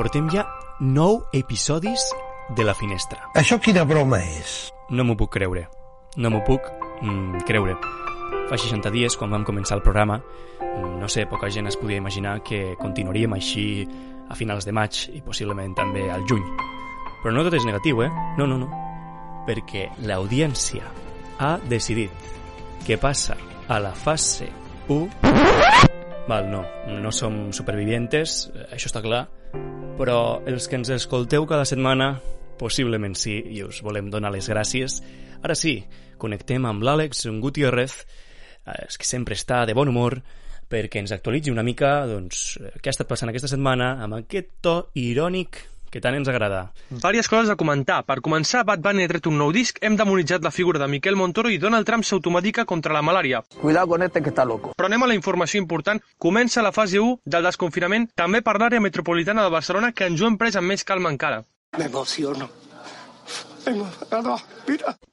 Portem ja nou episodis de La Finestra. Això quina broma és? No m'ho puc creure. No m'ho puc mm, creure. Fa 60 dies, quan vam començar el programa, mm, no sé, poca gent es podia imaginar que continuaríem així a finals de maig i possiblement també al juny. Però no tot és negatiu, eh? No, no, no. Perquè l'audiència ha decidit que passa a la fase 1... Val, no, no som supervivientes, això està clar, però els que ens escolteu cada setmana possiblement sí, i us volem donar les gràcies. Ara sí, connectem amb l'Àlex Gutiérrez, eh, que sempre està de bon humor, perquè ens actualitzi una mica doncs, què ha estat passant aquesta setmana amb aquest to irònic que tant ens agrada. Vàries coses a comentar. Per començar, Bad Bunny ha tret un nou disc, hem demonitzat la figura de Miquel Montoro i Donald Trump s'automedica contra la malària. Cuidado con este que está loco. Però anem a la informació important. Comença la fase 1 del desconfinament també per l'àrea metropolitana de Barcelona que ens ho hem pres amb més calma encara. Me emociono.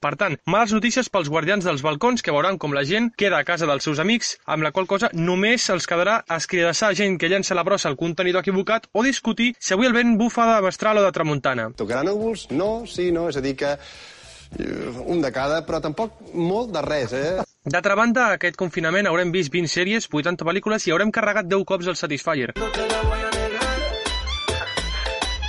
Per tant, males notícies pels guardians dels balcons que veuran com la gent queda a casa dels seus amics, amb la qual cosa només els quedarà escridassar gent que llença la brossa al contenidor equivocat o discutir si avui el vent bufa de mestral o de tramuntana. Tocaran núvols? No, sí, no, és a dir que eh, un de cada, però tampoc molt de res, eh? D'altra banda, aquest confinament haurem vist 20 sèries, 80 pel·lícules i haurem carregat 10 cops el Satisfyer.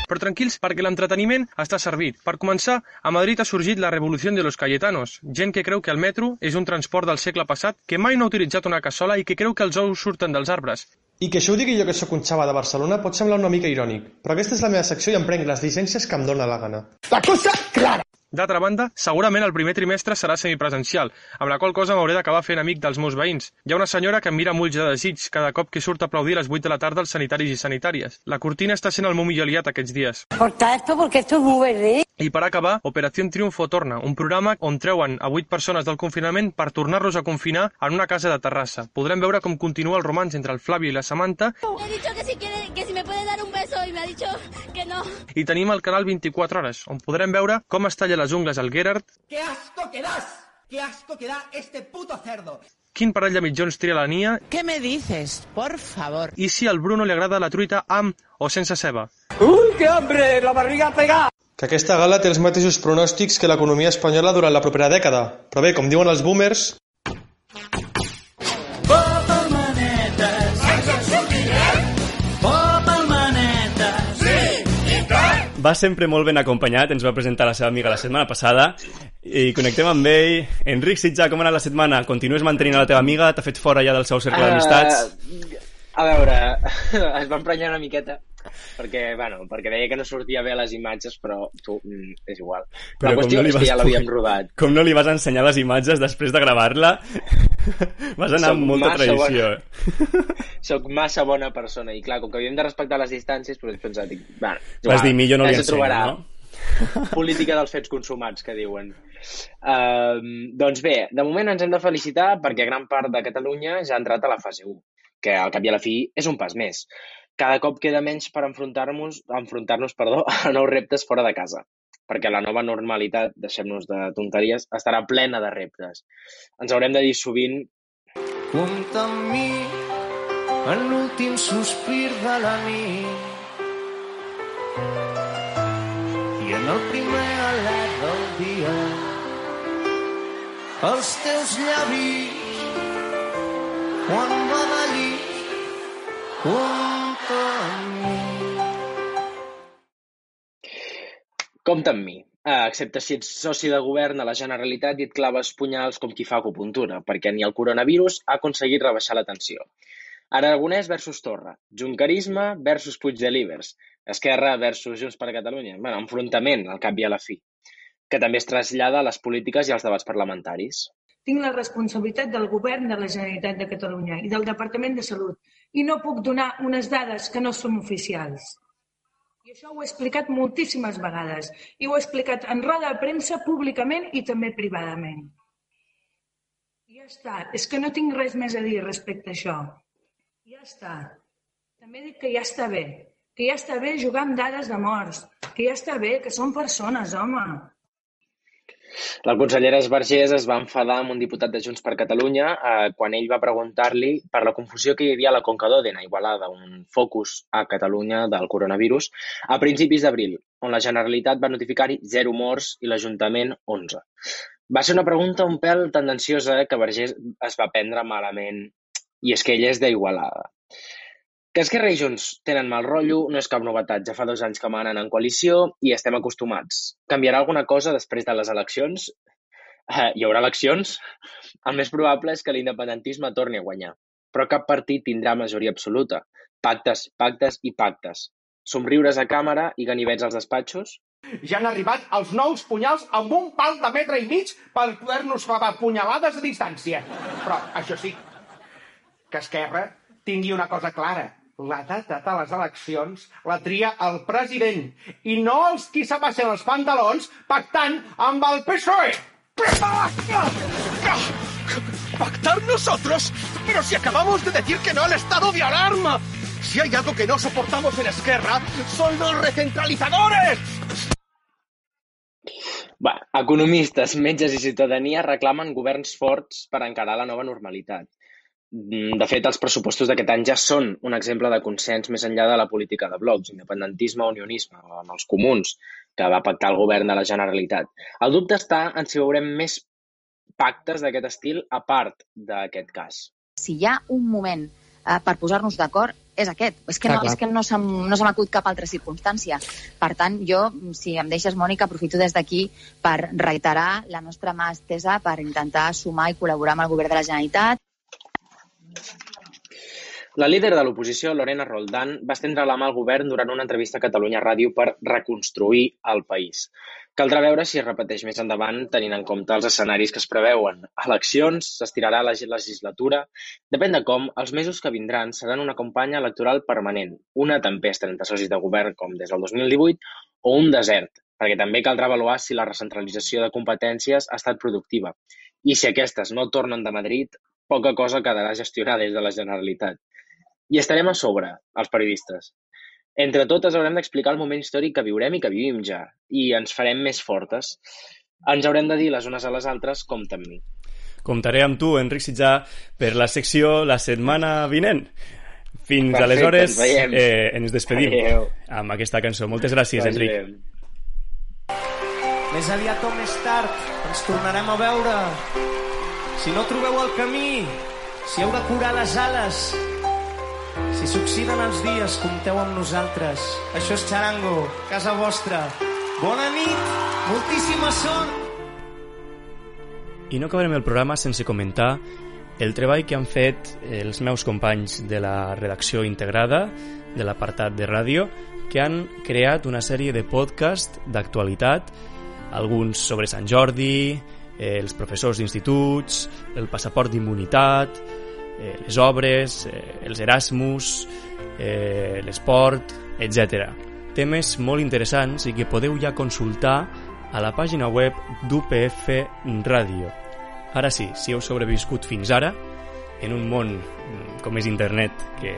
Però tranquils, perquè l'entreteniment està servit. Per començar, a Madrid ha sorgit la revolució de los Cayetanos, gent que creu que el metro és un transport del segle passat, que mai no ha utilitzat una cassola i que creu que els ous surten dels arbres. I que això ho digui jo que sóc un xava de Barcelona pot semblar una mica irònic, però aquesta és la meva secció i em prenc les llicències que em dóna la gana. La cosa clara. D'altra banda, segurament el primer trimestre serà semipresencial, amb la qual cosa m'hauré d'acabar fent amic dels meus veïns. Hi ha una senyora que em mira amb ulls de desig cada cop que surt a aplaudir a les 8 de la tarda els sanitaris i sanitàries. La cortina està sent el meu millor aliat aquests dies. Corta esto porque esto es muy verde. I per acabar, Operació Triunfo torna, un programa on treuen a 8 persones del confinament per tornar-los a confinar en una casa de Terrassa. Podrem veure com continua el romanç entre el Flavio i la Samantha he dicho que si, quiere, y me ha dicho que no. i tenim el canal 24 hores, on podrem veure com es talla les ungles al Gerard, ¡Qué asco que das! ¡Qué asco que da este puto cerdo! quin parell de mitjons tria la Nia ¿Qué me dices? Por favor. i si al Bruno li agrada la truita amb o sense ceba. ¡Uy, qué hambre! La barriga pega. Que aquesta gala té els mateixos pronòstics que l'economia espanyola durant la propera dècada. Però bé, com diuen els boomers, Va sempre molt ben acompanyat, ens va presentar la seva amiga la setmana passada i connectem amb ell. Enric Sitjà, com ha anat la setmana? Continues mantenint la teva amiga? T'ha fet fora ja del seu cercle d'amistats? Uh, a veure, es va emprenyar una miqueta perquè, bueno, perquè deia que no sortia bé les imatges, però tu, mm, és igual. Però la qüestió no és vas que ja l'havíem rodat. Com no li vas ensenyar les imatges després de gravar-la? Vas anar amb molta tradició. Soc massa bona persona i clar, com que havíem de respectar les distàncies, però he pensat, dic, bueno, és Vas dir, millor no li se ensenyo, trobarà. no? Política dels fets consumats, que diuen. Um, doncs bé, de moment ens hem de felicitar perquè gran part de Catalunya ja ha entrat a la fase 1, que al cap i a la fi és un pas més. Cada cop queda menys per enfrontar-nos enfrontar-nos perdó, a nous reptes fora de casa, perquè la nova normalitat, deixem-nos de tonteries, estarà plena de reptes. Ens haurem de dir sovint Compta amb mi en l'últim sospir de la nit i en el primer alè del dia els teus llavis quan badallis compta amb mi Compte amb mi. Uh, excepte si ets soci de govern a la Generalitat i et claves punyals com qui fa acupuntura, perquè ni el coronavirus ha aconseguit rebaixar la tensió. Aragonès versus Torra, Juncarisme versus Puigdelivers, Esquerra versus Junts per Catalunya. Bueno, enfrontament, al cap i a la fi, que també es trasllada a les polítiques i als debats parlamentaris. Tinc la responsabilitat del govern de la Generalitat de Catalunya i del Departament de Salut i no puc donar unes dades que no són oficials. I això ho he explicat moltíssimes vegades i ho he explicat en roda de premsa públicament i també privadament. I ja està. És que no tinc res més a dir respecte a això. Ja està. També dic que ja està bé. Que ja està bé jugar amb dades de morts. Que ja està bé, que són persones, home. La consellera Esbargés es va enfadar amb un diputat de Junts per Catalunya eh, quan ell va preguntar-li per la confusió que hi havia a la Conca d'Òdena, Igualada, un focus a Catalunya del coronavirus, a principis d'abril, on la Generalitat va notificar-hi 0 morts i l'Ajuntament 11. Va ser una pregunta un pèl tendenciosa que Vergés es va prendre malament, i és que ell és d'Igualada. Que Esquerra i Junts tenen mal rotllo no és cap novetat, ja fa dos anys que manen en coalició i estem acostumats. Canviarà alguna cosa després de les eleccions? Eh, hi haurà eleccions? El més probable és que l'independentisme torni a guanyar, però cap partit tindrà majoria absoluta. Pactes, pactes i pactes. Somriures a càmera i ganivets als despatxos? Ja han arribat els nous punyals amb un pal de metre i mig per poder-nos clavar punyalades a distància. Però, això sí, que Esquerra tingui una cosa clara la data de les eleccions la tria el president i no els qui s'abaixen els pantalons pactant amb el PSOE. ¿Pactar nosotros? Pero si acabamos de decir que no al estado de alarma. Si hay algo que no soportamos en Esquerra, son los recentralizadores. Va, economistes, metges i ciutadania reclamen governs forts per encarar la nova normalitat. Mm, de fet, els pressupostos d'aquest any ja són un exemple de consens més enllà de la política de blocs, independentisme o unionisme, amb els comuns, que va pactar el govern de la Generalitat. El dubte està en si veurem més pactes d'aquest estil a part d'aquest cas. Si hi ha un moment eh, per posar-nos d'acord, és aquest. És que, no, és que no se no se m'acut cap altra circumstància. Per tant, jo, si em deixes, Mònica, aprofito des d'aquí per reiterar la nostra mà estesa per intentar sumar i col·laborar amb el govern de la Generalitat la líder de l'oposició, Lorena Roldán, va estendre la mà al govern durant una entrevista a Catalunya Ràdio per reconstruir el país. Caldrà veure si es repeteix més endavant, tenint en compte els escenaris que es preveuen. Eleccions, s'estirarà la legislatura... Depèn de com, els mesos que vindran seran una campanya electoral permanent, una tempesta entre socis de govern com des del 2018 o un desert, perquè també caldrà avaluar si la recentralització de competències ha estat productiva i si aquestes no tornen de Madrid, poca cosa quedarà gestionar des de la Generalitat. I estarem a sobre, els periodistes. Entre totes haurem d'explicar el moment històric que viurem i que vivim ja, i ens farem més fortes. Ens haurem de dir les unes a les altres, compta amb mi. Comptaré amb tu, Enric Sitjà, per la secció la setmana vinent. Fins Perfecte, aleshores ens, eh, ens despedim Adeu. amb aquesta cançó. Moltes gràcies, Vagi Enric. Bé. Més aviat o més tard ens tornarem a veure si no trobeu el camí, si heu de curar les ales, si s'oxiden els dies, compteu amb nosaltres. Això és Charango, casa vostra. Bona nit, moltíssima sort. I no acabarem el programa sense comentar el treball que han fet els meus companys de la redacció integrada, de l'apartat de ràdio, que han creat una sèrie de podcast d'actualitat, alguns sobre Sant Jordi, eh, els professors d'instituts, el passaport d'immunitat, eh, les obres, eh, els Erasmus, eh, l'esport, etc. Temes molt interessants i que podeu ja consultar a la pàgina web d'UPF Ràdio. Ara sí, si heu sobreviscut fins ara, en un món mm, com és internet, que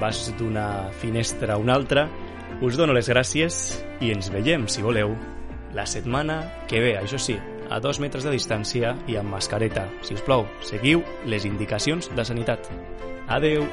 vas d'una finestra a una altra, us dono les gràcies i ens veiem, si voleu, la setmana que ve, això sí, a dos metres de distància i amb mascareta. Si us plou, seguiu les indicacions de sanitat. Adeu!